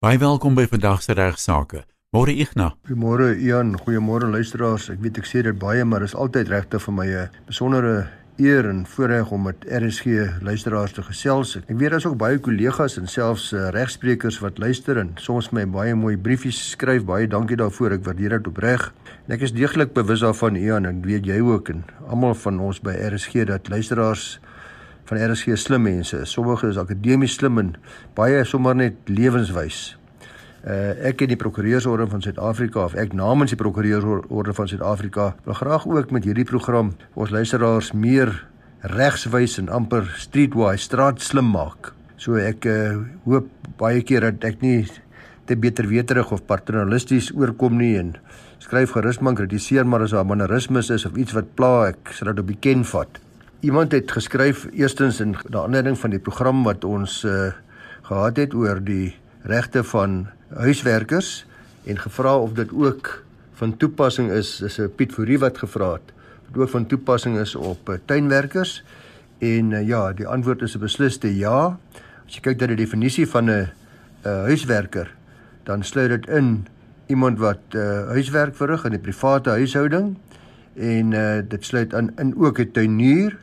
Baie welkom by vandag se regsaake. Môre Ignas. Goeiemôre Ian, goeiemôre luisteraars. Ek weet ek sê dit baie, maar dit is altyd regte vir my 'n besondere eer en voorreg om met RSG luisteraars te gesels. Ek weet daar's ook baie kollegas en selfs uh, regsprekers wat luister en soms my baie mooi briefies skryf. Baie dankie daarvoor. Ek waardeer dit opreg. En ek is deeglik bewus daarvan Ian en weet jy ook en almal van ons by RSG dat luisteraars van RSG slim mense. Sommige is akademies slim en baie sommer net lewenswys. Uh, ek en die prokureursorde van Suid-Afrika of ek namens die prokureursorde van Suid-Afrika wil graag ook met hierdie program ons luisteraars meer regswys en amper streetwise straat slim maak. So ek uh, hoop baie keer dat ek nie te beter weterig of paternalisties oorkom nie en skryf gerus man kritiseer maar as daar mannerismes is of iets wat pla ek sal dit op die ken vat. Iemand het geskryf eerstens in die aanleiding van die program wat ons uh, gehad het oor die regte van huiswerkers en gevra of dit ook van toepassing is. Dis 'n Piet Fourie wat gevra het. Dit ook van toepassing is op uh, tuinwerkers en uh, ja, die antwoord is 'n besliste ja. As jy kyk na die definisie van 'n huiswerker, dan sluit dit in iemand wat uh, huiswerk verrig in 'n private huishouding en uh, dit sluit aan in ook 'n tuinier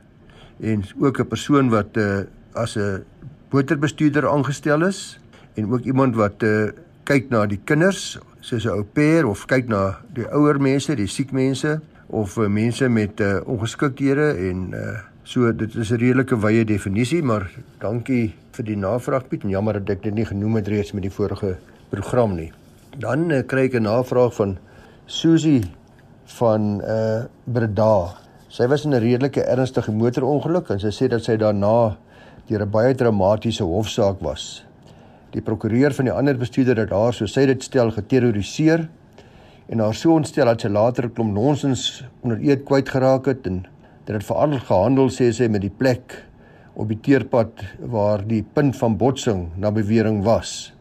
en ook 'n persoon wat uh, as 'n motorbestuurder aangestel is en ook iemand wat uh, kyk na die kinders soos 'n ou pair of kyk na die ouer mense, die siek mense of uh, mense met uh, ongeskikthede en uh, so dit is 'n redelike wye definisie maar dankie vir die navraag Piet en jammer dat ek dit nie genoem het reeds met die vorige program nie. Dan uh, kry ek 'n navraag van Susie van uh Breda. Sy was in 'n redelike ernstige motorongeluk en sy sê dat sy daarna deur 'n baie dramatiese hofsaak was. Die prokureur van die ander bestuurder het haar, so sy dit stel, geterroriseer en haar so ontstel dat sy later 'n klomp nonsens onder eed kwyt geraak het en dit het veral gehandel sê sy met die plek op die teerpad waar die punt van botsing na bewering was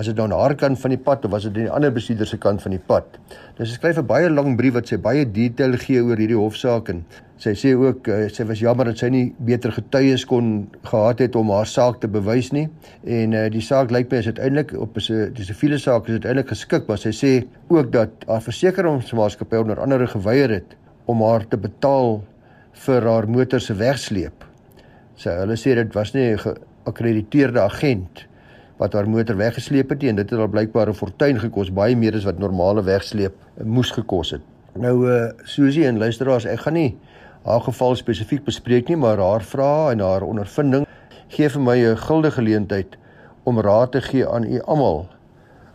was dit nou aan haar kant van die pad of was dit aan die ander bestuurder se kant van die pad. Nou sy skryf 'n baie lang brief wat sy baie detail gee oor hierdie hofsaak en sy sê ook uh, sy was jammer dat sy nie beter getuies kon gehad het om haar saak te bewys nie en uh, die saak lyk my is uiteindelik op 'n dis 'n siviele saak is uiteindelik geskik maar sy sê ook dat haar versekeringsmaatskappy onder andere geweier het om haar te betaal vir haar motor se wegsleep. Sy hulle sê dit was nie 'n geakkrediteerde agent wat haar motor weggesleep het en dit het al blykbaar 'n fortuin gekos, baie meer as wat normale wegsleep moes gekos het. Nou uh Susie en luisteraars, ek gaan nie haar geval spesifiek bespreek nie, maar haar vrae en haar ondervinding gee vir my 'n guldige geleentheid om raad te gee aan u almal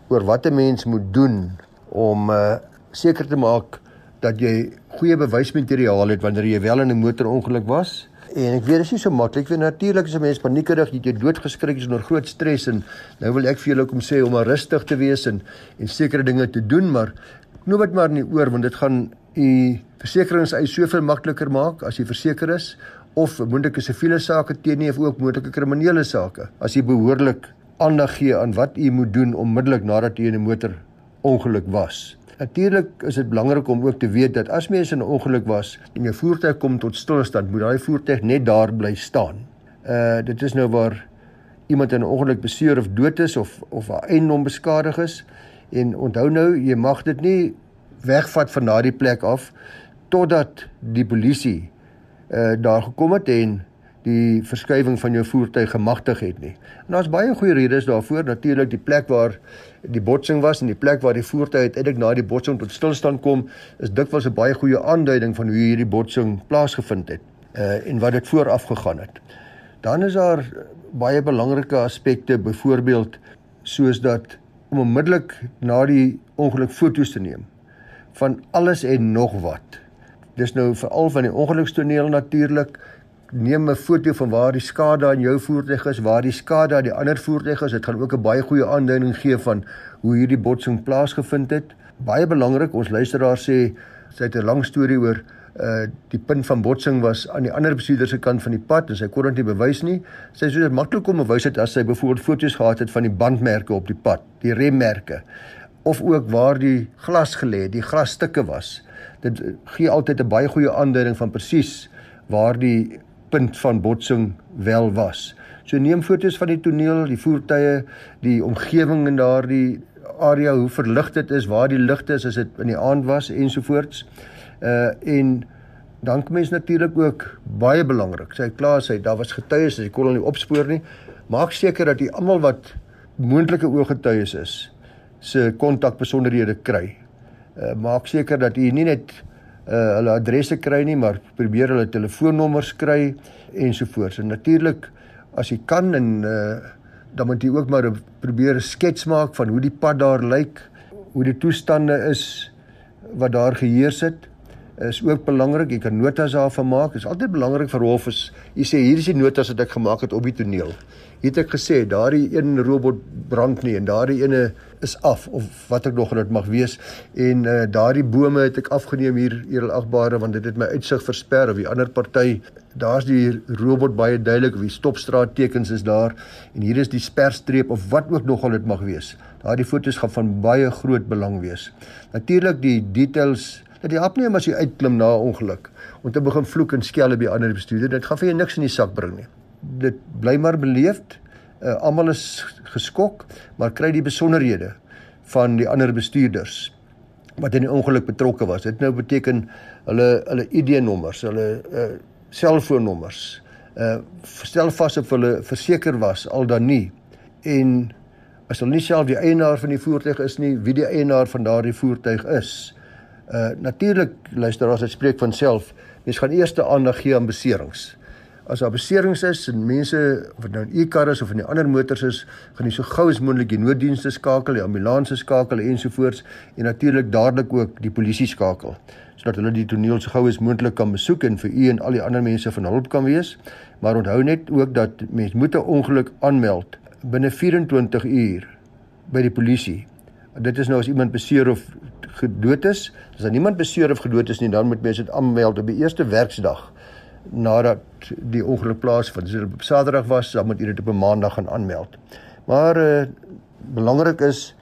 oor wat 'n mens moet doen om uh seker te maak dat jy goeie bewysmateriaal het wanneer jy wel in 'n motorongeluk was En ek weet dit is nie so maklik vir natuurlik as 'n mens paniekerig, jy het doodgeskrik is onder groot stres en nou wil ek vir julle kom sê om maar rustig te wees en en sekere dinge te doen, maar nou wat maar nie oor want dit gaan u versekeringseis soveel makliker maak as jy verseker is of moontlike siviele sake teen nie of ook moontlike kriminele sake as jy behoorlik aandag gee aan wat u moet doen onmiddellik nadat u in 'n motor ongeluk was. Natuurlik is dit belangrik om ook te weet dat as mens in 'n ongeluk was en jou voertuig kom tot stilstand, moet daai voertuig net daar bly staan. Uh dit is nou waar iemand in 'n ongeluk beseer of dood is of of 'n eiendom beskadig is en onthou nou jy mag dit nie wegvat van daardie plek af totdat die polisie uh daar gekom het en die verskywing van jou voertuig gemagtig het nie. En daar's baie goeie redes daarvoor. Natuurlik die plek waar die botsing was en die plek waar die voertuig uiteindelik na die botsing tot stilstand kom, is dikwels 'n baie goeie aanduiding van hoe hierdie botsing plaasgevind het uh en wat dit vooraf gegaan het. Dan is daar baie belangrike aspekte, byvoorbeeld soos dat om onmiddellik na die ongeluk foto's te neem van alles en nog wat. Dis nou veral van die ongelukstoneel natuurlik neem 'n foto van waar die skade aan jou voertuig is, waar die skade aan die ander voertuig is. Dit gaan ook 'n baie goeie aanduiding gee van hoe hierdie botsing plaasgevind het. Baie belangrik, ons luisteraar sê sy het 'n lang storie oor uh die punt van botsing was aan die ander bestuurder se kant van die pad en sy kon dit nie bewys nie. Sy sê dit maklik om bewys het as sy byvoorbeeld foto's gehad het van die bandmerke op die pad, die remmerke of ook waar die glas gelê, die glasstukke was. Dit gee altyd 'n baie goeie aanduiding van presies waar die punt van botsing wel was. So neem foto's van die toneel, die voertuie, die omgewing in daardie area, hoe verlig dit is, waar die ligte is as dit in die aand was ensovoorts. Uh en dan kom mens natuurlik ook baie belangrik. Sy klaar sê daar was getuies, jy kon hulle nie opspoor nie. Maak seker dat jy almal wat moontlike ooggetuies is se kontakbesonderhede kry. Uh maak seker dat jy nie net uh hulle adresse kry nie, maar probeer hulle telefoonnommers kry ensovoorts. En natuurlik as jy kan en uh dan moet jy ook maar probeer 'n skets maak van hoe die pad daar lyk, hoe die toestande is wat daar geheers het is ook belangrik. Jy kan notas daarvan maak. Dit is altyd belangrik vir hof is jy sê hier is die notas wat ek gemaak het op die toneel. Hier het ek gesê daardie een robot brand nie en daardie ene is af of wat ek nog dit mag wees en uh, daardie bome het ek afgeneem hier hier agbare want dit het my uitsig versper of die ander party daar's die robot baie duidelik die stopstraat tekens is daar en hier is die sperstreep of wat ook nog al dit mag wees. Daardie foto's gaan van baie groot belang wees. Natuurlik die details dat jy nie as jy uitklim na 'n ongeluk om te begin vloek en skel op die ander bestuurder. Dit gaan vir jou niks in die sak bring nie. Dit bly maar beleefd. Uh, Almal is geskok, maar kry die besonderhede van die ander bestuurders wat in die ongeluk betrokke was. Dit nou beteken hulle hulle ID-nommers, hulle uh selfoonnommers. Uh stel vas of hulle verseker was al dan nie en as hulle nie self die eienaar van die voertuig is nie, wie die eienaar van daardie voertuig is. Uh natuurlik luister as dit spreek van self, mens gaan eers aandag gee aan beserings. As daar beserings is en mense wat nou in e-kar is of in die ander motors is, gaan jy so gou as moontlik die nooddienste skakel, die ambulanses skakel ensovoorts en natuurlik dadelik ook die polisie skakel sodat hulle die toneel so gou as moontlik kan besoek en vir u en al die ander mense van hulp kan wees. Maar onthou net ook dat mens moet 'n ongeluk aanmeld binne 24 uur by die polisie. Dit is nou as iemand beseer of gedood is. As daar niemand beseer of gedood is nie, dan moet mense dit aanmeld op die eerste werksdag nadat die ongeluk plaasvind. As dit op Saterdag was, dan moet jy dit op 'n Maandag gaan aanmeld. Maar uh, belangrik is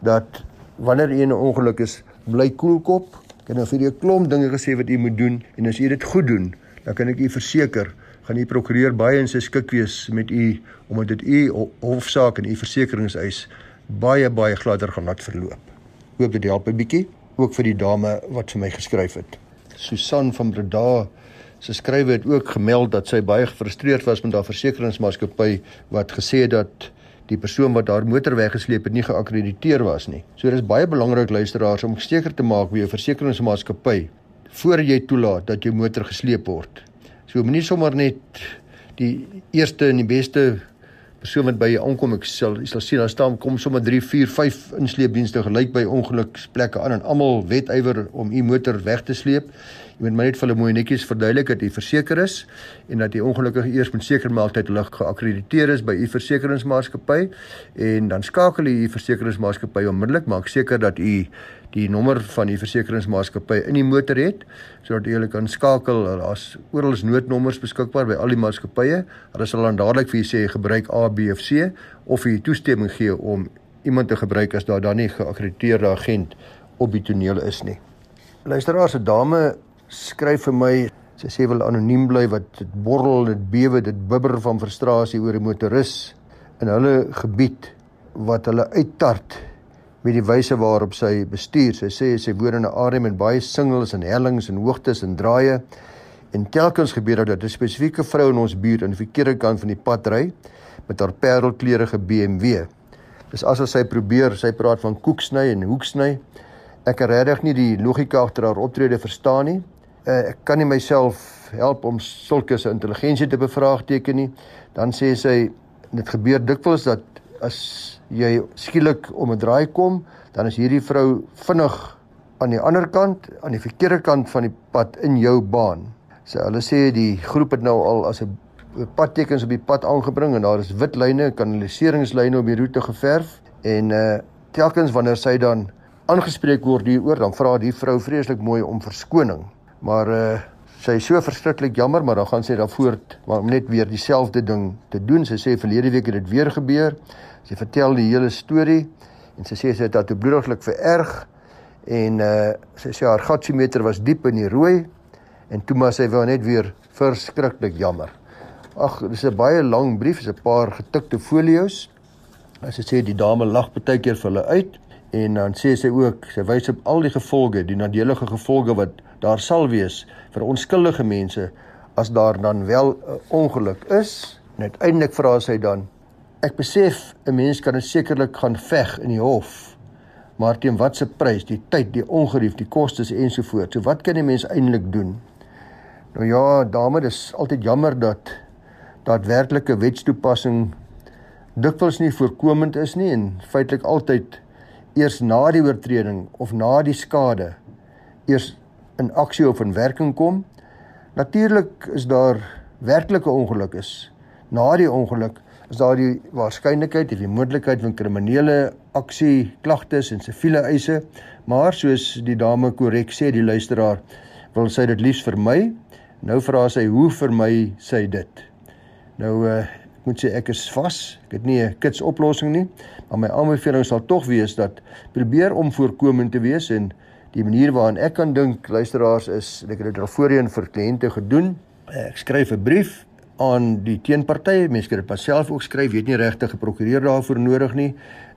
dat wanneer jy in 'n ongeluk is, bly koelkop. Ek het nou vir jou 'n klomp dinge gesê wat jy moet doen en as jy dit goed doen, dan kan ek u verseker gaan die prokureur baie in sy skik wees met u omdat dit u hofsaak en u versekeringseis baie baie gladder gaan laat verloop hoop dit help 'n bietjie ook vir die dame wat vir my geskryf het. Susan van Breda sy skrywe het ook gemeld dat sy baie gefrustreerd was met haar versekeringsmaatskappy wat gesê het dat die persoon wat haar motor weggesleep het nie geakkrediteer was nie. So dit is baie belangrik luisteraars om seker te maak by jou versekeringsmaatskappy voor jy toelaat dat jou motor gesleep word. So moenie sommer net die eerste en die beste persoon wat by jou aankom, ek sal jy sal sien daar staan kom sommer 3, 4, 5 insleepdienste gelyk by ongeluksplekke aan en almal wetywer om u motor weg te sleep. Jy moet maar net vir hulle mooi netjies verduidelik dat jy verseker is en dat die ongelukkige eers moet seker maak dat hulle geakkrediteer is by u versekeringsmaatskappy en dan skakel jy u versekeringsmaatskappy onmiddellik maak seker dat u die nommer van die versekeringsmaatskappy in die motor het sodat jy hulle kan skakel. Daar's oral is noodnommers beskikbaar by al die maatskappye. Hulle sal dan dadelik vir jou sê gebruik A, B of C of jy toestemming gee om iemand te gebruik as daar dan nie geakkrediteerde agent op die toneel is nie. Luisteraars, 'n dame skryf vir my sy sê wil anoniem bly wat dit borrel, dit bewe, dit bibber van frustrasie oor 'n motoris in hulle gebied wat hulle uittart met die wyse waarop sy bestuur. Sy sê sy woon in 'n area met baie singels en hellings en hoogtes en draaie. En telkens gebeur dit dat 'n spesifieke vrou in ons buurt aan die verkeerde kant van die pad ry met haar parelkleurige BMW. Dis asof sy probeer, sy praat van koeksny en hoeksny. Ek kan regtig nie die logika agter haar optrede verstaan nie. Uh, ek kan nie myself help om sulke se intelligensie te bevraagteken nie. Dan sê sy dit gebeur dikwels dat as jy skielik om 'n draai kom, dan is hierdie vrou vinnig aan die ander kant, aan die verkeerde kant van die pad in jou baan. So hulle sê die groep het nou al as 'n padtekens op die pad aangebring en daar is wit lyne, kanaliseringslyne op die roete geverf en uh telkens wanneer sy dan aangespreek word hieroor, dan vra die vrou vreeslik mooi om verskoning. Maar uh sy is so verskriklik jammer, maar dan gaan sy dan voort om net weer dieselfde ding te doen. Sy sê verlede week het dit weer gebeur. Sy vertel die hele storie en sy sê sy het dit bloediglik vererg en uh sy sê haar gatsiometer was diep in die rooi en toe maar sy wou net weer verskriklik jammer. Ag, dis 'n baie lang brief, dis 'n paar getikte folio's. As sy sê die dame lag baie keer vir hulle uit en dan sê sy ook sy wys op al die gevolge, die nadelige gevolge wat daar sal wees vir onskuldige mense as daar dan wel 'n ongeluk is. En uiteindelik vra sy dan Ek besef 'n mens kan sekerlik gaan veg in die hof. Maar teen watter prys? Die tyd, die ongerief, die kostes ensovoorts. So wat kan 'n mens eintlik doen? Nou ja, dame, dis altyd jammer dat daadwerklike wetstoepassing dikwels nie voorkomend is nie en feitelik altyd eers na die oortreding of na die skade eers in aksie of in werking kom. Natuurlik is daar werklike ongeluk is. Na die ongeluk is daar die waarskynlikheid of die moontlikheid van kriminele aksie, klagtes en siviele eise, maar soos die dame korrek sê, die luisteraar wil sy dit liefs vermy. Nou vra sy hoe vermy sy dit? Nou uh, ek moet sê ek is vas. Ek het nie 'n kits oplossing nie, maar my aanbeveling sal tog wees dat probeer om voorkomend te wees en die manier waaraan ek kan dink luisteraars is ek het dit al voorheen vir kliënte gedoen. Ek skryf 'n brief aan die teenpartye. Mense kan dit self ook skryf, weet nie regtig 'n prokureur daarvoor nodig nie.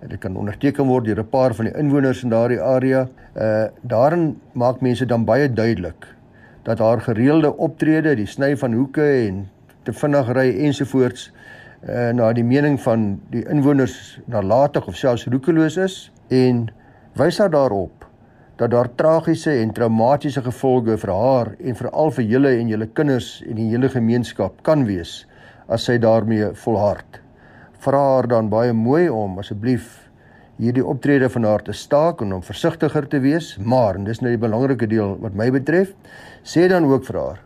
Dit kan onderteken word deur 'n paar van die inwoners in daardie area. Uh daarin maak mense dan baie duidelik dat haar gereelde optrede, die sny van hoeke en te vinnig ry ensovoorts uh na die mening van die inwoners nalatig of selfs roekeloos is en wys haar daarop dat daar tragiese en traumatiese gevolge vir haar en veral vir julle en julle kinders en die hele gemeenskap kan wees as sy daarmee volhard. Vra haar dan baie mooi om asseblief hierdie optrede van haar te staak en om versigtiger te wees, maar en dis nou die belangrike deel wat my betref, sê dan ook vir haar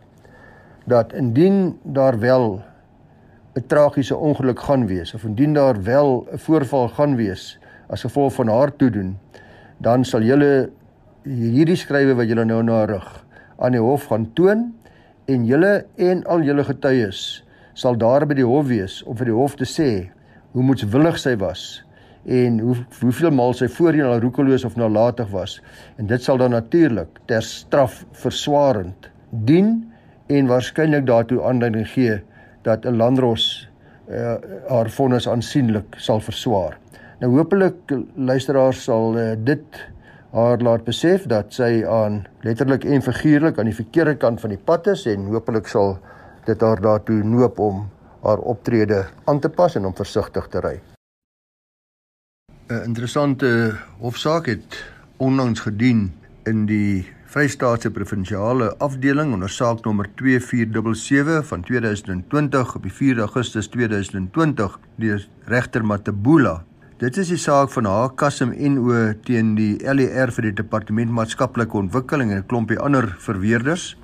dat indien daar wel 'n tragiese ongeluk gaan wees of indien daar wel 'n voorval gaan wees as gevolg van haar toedoen, dan sal julle hierdie skrywe wat julle nou na rig aan die hof gaan toon en julle en al julle getuies sal daar by die hof wees om vir die hof te sê hoe moetswillig sy was en hoe hoeveel maal sy voorheen al roekeloos of nalatig was en dit sal dan natuurlik ter straf verswaarend dien en waarskynlik daartoe aanleiding gee dat 'n landros uh, haar vonnis aansienlik sal verswaar. Nou hopelik luisteraars sal uh, dit haar laat besef dat sy aan letterlik en figuurlik aan die verkeerde kant van die pad is en hopelik sal dit haar daartoe noop om haar optrede aan te pas en om versigtig te ry. 'n Interessante hofsaak het onlangs gedien in die Vrystaatse Provinsiale Afdeling onder saak nommer 2477 van 2020 op die 4 Augustus 2020 deur regter Matebula Dit is die saak van H Kasim NO teen die LER vir die Departement Maatskaplike Ontwikkeling en 'n klompie ander verweerders.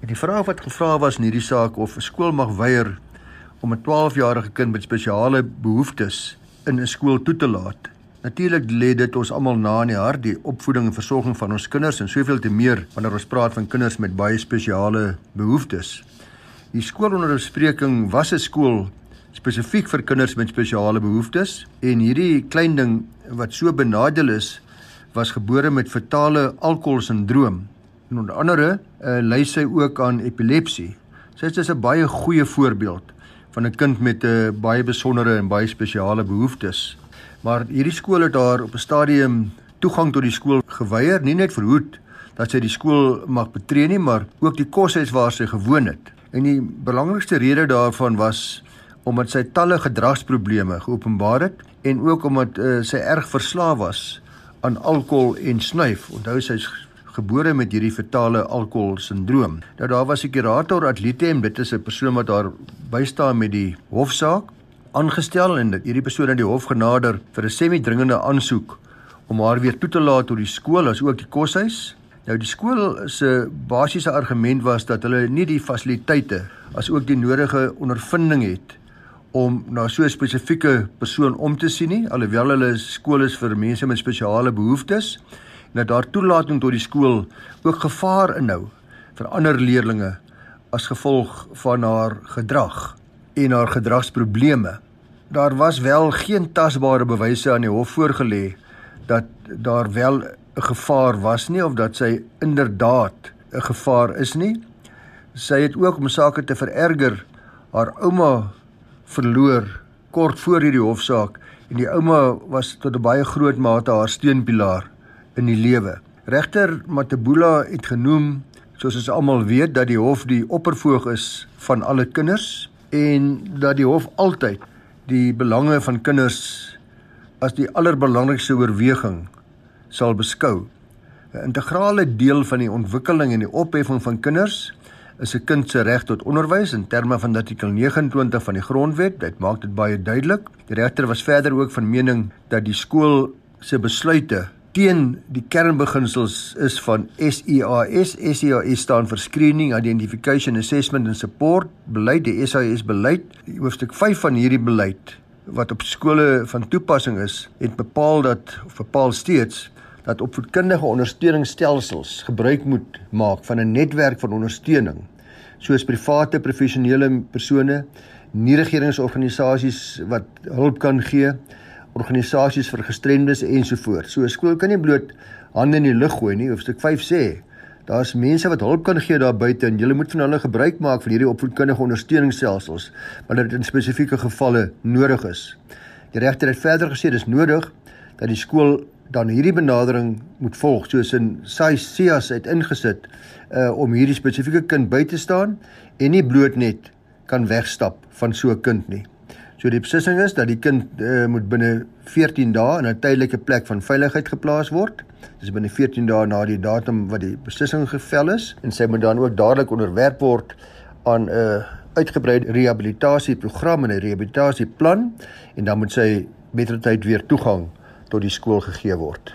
En die vraag wat gevra was in hierdie saak of 'n skool mag weier om 'n 12-jarige kind met spesiale behoeftes in 'n skool toe te laat. Natuurlik lê dit ons almal na in die hart die opvoeding en versorging van ons kinders en soveel te meer wanneer ons praat van kinders met baie spesiale behoeftes. Die skool onder bespreking was 'n skool spesifiek vir kinders met spesiale behoeftes en hierdie klein ding wat so benadeel is was gebore met fatale alkoholsindroom en onder andere uh, ly sy ook aan epilepsie. Sy is 'n baie goeie voorbeeld van 'n kind met 'n uh, baie besondere en baie spesiale behoeftes. Maar hierdie skool het haar op 'n stadium toegang tot die skool geweier, nie net verhoed dat sy die skool mag betree nie, maar ook die koshuis waar sy gewoon het. En die belangrikste rede daarvan was omdat sy talle gedragsprobleme geopenbaar het en ook omdat uh, sy erg verslaaf was aan alkohol en snuif. Onthou sy is gebore met hierdie fatale alkoholsindroom. Nou daar was 'n kurator atletem, dit is 'n persoon wat haar bystaan met die hofsaak aangestel en dit hierdie persoon het die hof genader vir 'n semi-dringende aansoek om haar weer toe te laat tot die skool as ook die koshuis. Nou die skool se basiese argument was dat hulle nie die fasiliteite as ook die nodige ondervinding het om na so 'n spesifieke persoon om te sien nie alhoewel hulle skool is vir mense met spesiale behoeftes en dat daar toelating tot die skool ook gevaar inhou vir ander leerdlinge as gevolg van haar gedrag en haar gedragsprobleme. Daar was wel geen tasbare bewyse aan die hof voorgelê dat daar wel 'n gevaar was nie of dat sy inderdaad 'n gevaar is nie. Sy het ook om sake te vererger haar ouma verloor kort voor hierdie hofsaak en die ouma was tot 'n baie groot mate haar steunpilaar in die lewe. Regter Matebula het genoem soos ons almal weet dat die hof die oppervoog is van alle kinders en dat die hof altyd die belange van kinders as die allerbelangrikste oorweging sal beskou. 'n Integrale deel van die ontwikkeling en die opheffing van kinders is 'n kind se reg tot onderwys in terme van artikel 29 van die Grondwet. Dit maak dit baie duidelik. Die regter was verder ook van mening dat die skool se besluite teen die kernbeginsels is van SIAS. SIAS staan vir Screening, Identification, Assessment and Support beleid, die SIAS beleid. Hoofstuk 5 van hierdie beleid wat op skole van toepassing is, het bepaal dat of bepaal steeds dat opvoedkundige ondersteuningsstelsels gebruik moet maak van 'n netwerk van ondersteuning soos private professionele persone, nie regeringsorganisasies wat hulp kan gee, organisasies vir gestremdes ensovoorts. So 'n skool kan nie bloot hande in die lug gooi nie. Hoofstuk 5 sê daar's mense wat hulp kan gee daar buite en jy moet van hulle gebruik maak van hierdie opvoedkundige ondersteuningsstelsels wanneer dit in spesifieke gevalle nodig is. Die regter het verder gesê dis nodig dat die skool dan hierdie benadering moet volg soos in SAIS het ingesit uh om hierdie spesifieke kind by te staan en nie bloot net kan wegstap van so 'n kind nie. So die beslissing is dat die kind uh, moet binne 14 dae in 'n tydelike plek van veiligheid geplaas word. Dis binne 14 dae na die datum wat die beslissing gevel is en sy moet dan ook dadelik onderwerp word aan 'n uh, uitgebreide rehabilitasieprogram en 'n rehabilitasieplan en dan moet sy mettertyd weer toegang tot die skool gegee word.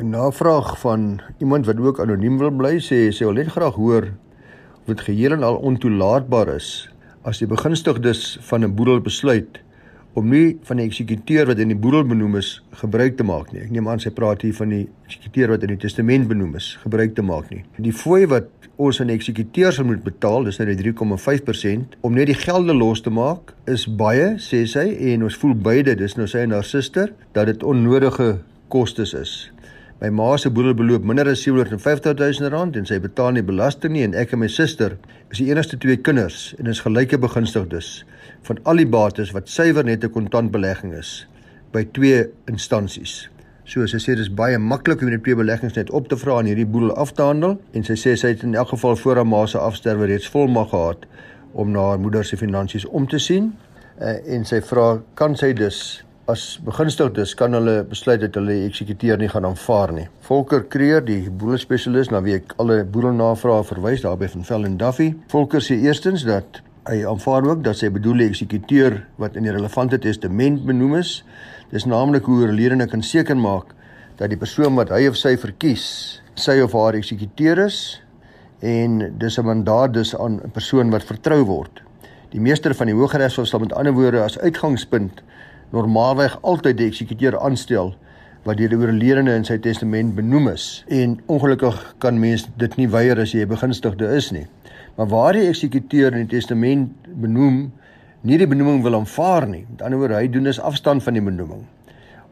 'n Navraag van iemand wat ook anoniem wil bly sê sê wil net graag hoor of dit geheel en al ontoelaatbaar is as die begunstigdes van 'n boedel besluit om nie van die eksekuteur wat in die boedel benoem is gebruik te maak nie. Ek neem aan sy praat hier van die eksekuteur wat in die testament benoem is, gebruik te maak nie. Die fooi wat ons aan die eksekuteur sal moet betaal, dis nou die 3,5% om net die gelde los te maak, is baie, sê sy, en ons voel beide, dis nou sy en haar suster, dat dit onnodige kostes is. My ma se boedel beloop minder as 750 000 rand en sy betaal nie belasting nie en ek en my suster is die enigste twee kinders en is gelyke begunstigdes van al die bates wat suiwer net 'n kontantbelegging is by twee instansies. So sy sê dis baie maklik om die twee beleggings net op te vra en hierdie boedel af te handel en sy sê sy het in elk geval voor haar ma se afsterwe reeds volmag gehad om na haar moeder se finansies om te sien uh, en sy vra kan sy dus as begunstigdes kan hulle besluit dat hulle eksekuteur nie gaan aanvaar nie. Volker Kreer, die boedelspesialis na wie ek alle boedelnavrae verwys daar by van Vel en Duffy. Volker sê eerstens dat hy aanvaar ook dat sy bedoelde eksekuteur wat in die relevante testament benoem is Dis naamlik hoe oorledene kan seker maak dat die persoon wat hy of sy verkies, sy of haar eksekuteur is en dis 'n mandaat dus aan 'n persoon wat vertrou word. Die meester van die Hooggeregshof sal met ander woorde as uitgangspunt normaalweg altyd die eksekuteur aanstel wat deur die oorledene in sy testament benoem is. En ongelukkig kan mens dit nie weier as jy 'n begunstigde is nie. Maar waar die eksekuteur in die testament benoem nie die benoeming wil aanvaar nie. Met ander woorde, hy doen dus afstand van die benoeming.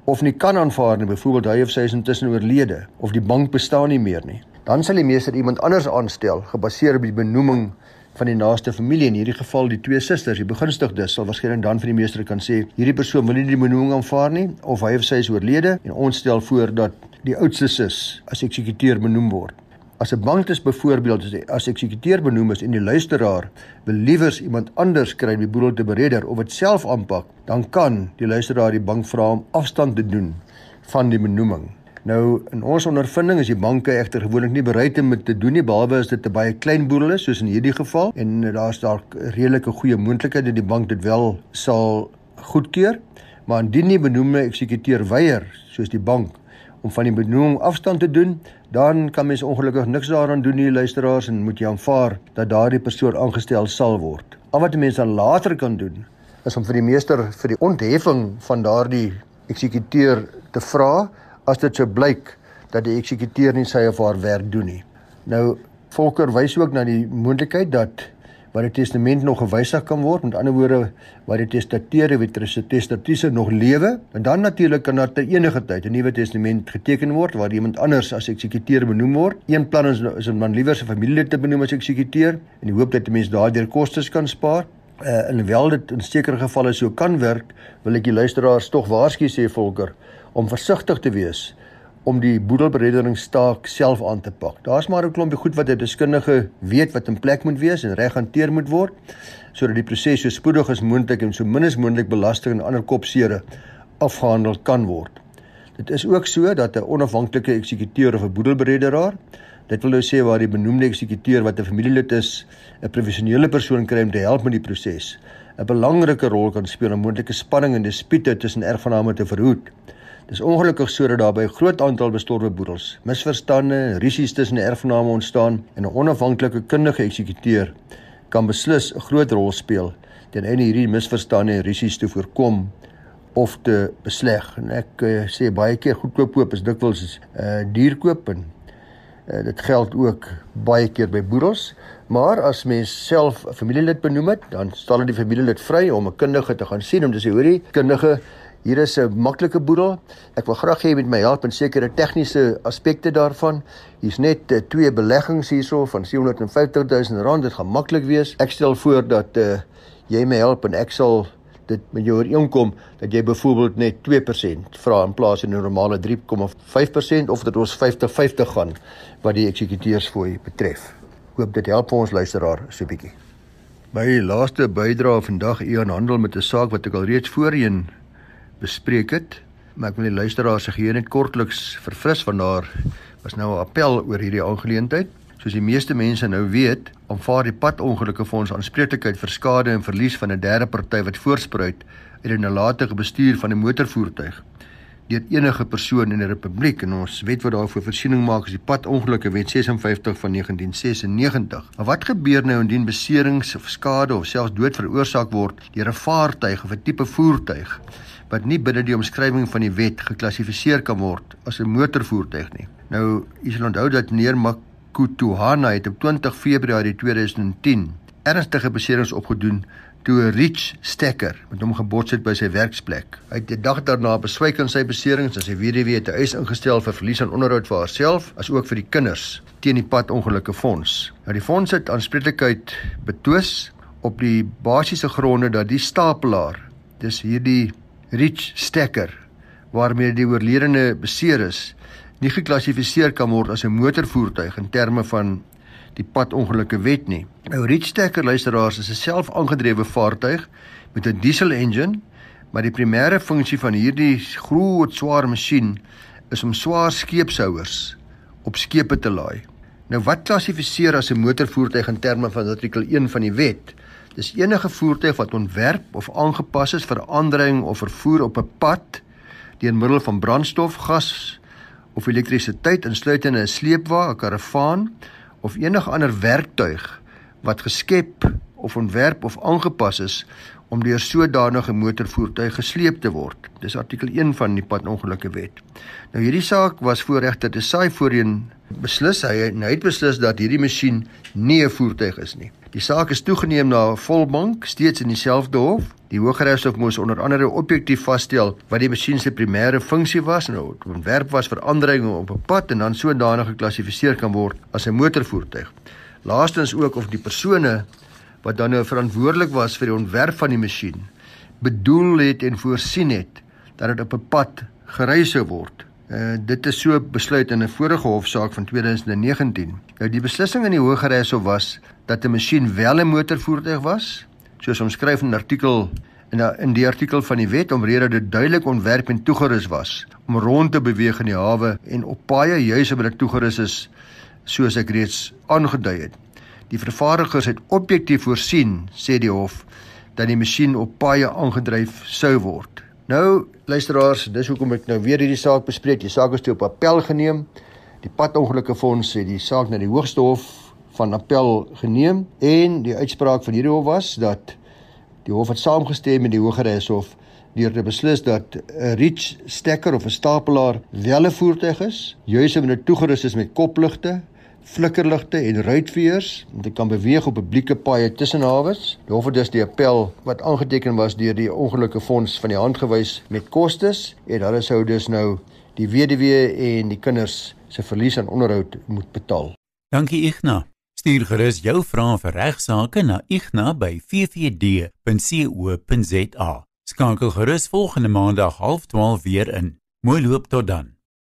Of nie kan aanvaar nie, byvoorbeeld hy of sy is intussen oorlede of die bank bestaan nie meer nie. Dan sal die meester iemand anders aanstel gebaseer op die benoeming van die naaste familie in hierdie geval die twee susters, die begunstigdes sal waarskynlik dan vir die meester kan sê hierdie persoon wil nie die benoeming aanvaar nie of hy of sy is oorlede en ons stel voor dat die oudste sus as eksekuteur benoem word. As 'n banktes byvoorbeeld as eksekuteur benoem is en die luisteraar wil liewers iemand anders kry om die boedel te bereder of dit self aanpak, dan kan die luisteraar die bank vra om afstand te doen van die benoeming. Nou in ons ondervinding is die banke egter gewoonlik nie bereid om dit te doen nie behalwe as dit 'n baie klein boedel is soos in hierdie geval en daar's dalk redelike goeie moontlikheid dat die bank dit wel sal goedkeur. Maar indien die benoemde eksekuteur weier, soos die bank om van die benoeming afstand te doen, dan kan mens ongelukkig niks daaraan doen nie, luisteraars, en moet jy aanvaar dat daardie persoon aangestel sal word. Al wat 'n mens dan later kan doen, is om vir die meester vir die ontheffing van daardie eksekuteur te vra as dit sou blyk dat die eksekuteur nie sy of haar werk doen nie. Nou Volker wys ook na die moontlikheid dat waar die testament nog gewysig kan word, met ander woorde waar die testateur wie testatiese nog lewe, en dan natuurlik kan daar ter enige tyd 'n nuwe testament geteken word waar iemand anders as eksekuteur benoem word. Een plan is is om dan liewer sy familie te benoem as eksekuteur in die hoop dat die mens daardeur kostes kan spaar. Uh in wel dit in sekere gevalle so kan werk, wil ek die luisteraars tog waarsku sê Volker om versigtig te wees om die boedelberedderingstaak self aan te pak. Daar's maar 'n klompie goed wat 'n deskundige weet wat in plek moet wees en reg hanteer moet word sodat die proses so spoedig as moontlik en so min as moontlik belasting en ander kopseere afgehandel kan word. Dit is ook so dat 'n onafhanklike eksekuteur of 'n boedelberedderaar, dit wil nou sê waar die benoemde eksekuteur wat 'n familielid is, 'n professionele persoon kry om te help met die proses, 'n belangrike rol kan speel om moontlike spanning en dispute tussen erfgename te verhoed. Dis ongelukkig sodat daar by 'n groot aantal bestorwe boedels misverstande, risiko's tussen erfgename ontstaan en 'n onafhanklike kundige eksekuteur kan beslis 'n groot rol speel ten einde hierdie misverstande en risiko's te voorkom of te besleg. En ek uh, sê baie keer goedkoop koop is dikwels uh, duur koop en uh, dit geld ook baie keer by boedels. Maar as mens self 'n familielid benoem het, dan stel dit die familielid vry om 'n kundige te gaan sien om te sê hoorie, kundige Hier is 'n maklike boedel. Ek wil graag hê jy moet my help in sekere tegniese aspekte daarvan. Hier's net uh, twee beleggings hierso van 750 000 rand. Dit gaan maklik wees. Ek stel voor dat uh, jy my help en ek sal dit met jou ooreenkom dat jy byvoorbeeld net 2% vra in plaas van 'n normale 3,5% of dat ons 50-50 gaan wat die eksekuteurs fooi betref. Hoop dit help vir ons luisteraar so 'n bietjie. My laaste bydrae vandag u aan handel met 'n saak wat ek al reeds voorheen bespreek het, maar ek wil die luisteraars se geheue net kortliks verfris van daar was nou 'n appel oor hierdie aangeleentheid. Soos die meeste mense nou weet, aanvaar die padongelukke fonds aanspreeklikheid vir skade en verlies van 'n derde party wat voorspruit uit 'n nalatige bestuur van 'n motorvoertuig deur enige persoon in die republiek en ons wet wat daarvoor voorsiening maak is die padongelukke wet 56 van 1996. Maar wat gebeur nou indien beserings of skade of selfs dood veroorsaak word deur 'n vaartuig of 'n tipe voertuig wat nie binne die omskrywing van die wet geklassifiseer kan word as 'n motorvoertuig nie. Nou, u sal onthou dat meneer Makutuhana het op 20 Februarie 2010 ernstige beserings opgedoen toe 'n Rich Stekker met hom gebots het by sy werksplek. Hy het die dag daarna beswyk aan sy beserings en sy weduwee het 'n eis ingestel vir verlies aan onderhoud vir haarself as ook vir die kinders teen die pad ongelukke fonds. Nou die fonds het aanspreeklikheid betwis op die basiese gronde dat die stapelaar dis hierdie Rich Stekker waarmee die oorledene beseer is, nie geklassifiseer kan word as 'n motorvoertuig in terme van die padongelukke wet nie. Nou Rich Stekker luisteraars is 'n self-aangedrewe vaartuig met 'n diesel engine, maar die primêre funksie van hierdie groot swaar masjien is om swaar skeepshouers op skepe te laai. Nou wat klassifiseer as 'n motorvoertuig in terme van artikel 1 van die wet? Dis enige voertuig wat ontwerp of aangepas is vir aandrying of vervoer op 'n pad deur middel van brandstof, gas of elektrisiteit insluitende 'n sleepwa, 'n karavaan of enige ander werktuig wat geskep of ontwerp of aangepas is om deur sodanige motorvoertuig gesleep te word. Dis artikel 1 van die padongelukke wet. Nou hierdie saak was voorregter te saai voorheen beslis hy, hy het beslis dat hierdie masjien nie 'n voertuig is nie. Die saak is toegeneem na 'n volbank steeds in dieselfde hof. Die Hooggeregshof moes onder andere objektief vasstel wat die masjien se primêre funksie was en hoe dit ontwerp was vir aandrying op 'n pad en dan sodanig geklassifiseer kan word as 'n motorvoertuig. Laastens ook of die persone wat dan nou verantwoordelik was vir die ontwerp van die masjien bedoel het en voorsien het dat dit op 'n pad gery sou word. Uh, dit is so besluit in 'n vorige hofsaak van 2019. Nou die beslissing in die Hooggeregshof was dat 'n masjien wel 'n motorvoertuig was, soos omskryf in artikel in die, in die artikel van die wet omrede dit duidelik ontwerp en toegerus was om rond te beweeg in die hawe en op paaie juis op dit toegerus is soos ek reeds aangedui het. Die vervaardigers het objektief voorsien, sê die hof, dat die masjien op paaie aangedryf sou word. Nou, luisteraars, dis hoekom ek nou weer hierdie saak bespreek. Die saak is toe op appel geneem. Die padongelukke fonds het die saak na die Hoogste Hof van Appel geneem en die uitspraak van hierdie hof was dat die hof het saamgestem met die Hooggeregshof deur te beslis dat 'n reach stekker of 'n stapelaar wel 'n voertuig is, juis omdat dit toegerus is met kopligte, flikkerligte en ruitveers om te kan beweeg op publieke paaie tussen hawes. Die hof het dus die appel wat aangeteken was deur die ongelukkige fonds van die hand gewys met kostes en hulle sou dus nou die weduwee en die kinders se verlies aan onderhoud moet betaal. Dankie Ignas. Stuur gerus jou vrae vir regsaake na igna@ffd.co.za. Skakel gerus volgende maandag 12:30 weer in. Mooi loop tot dan.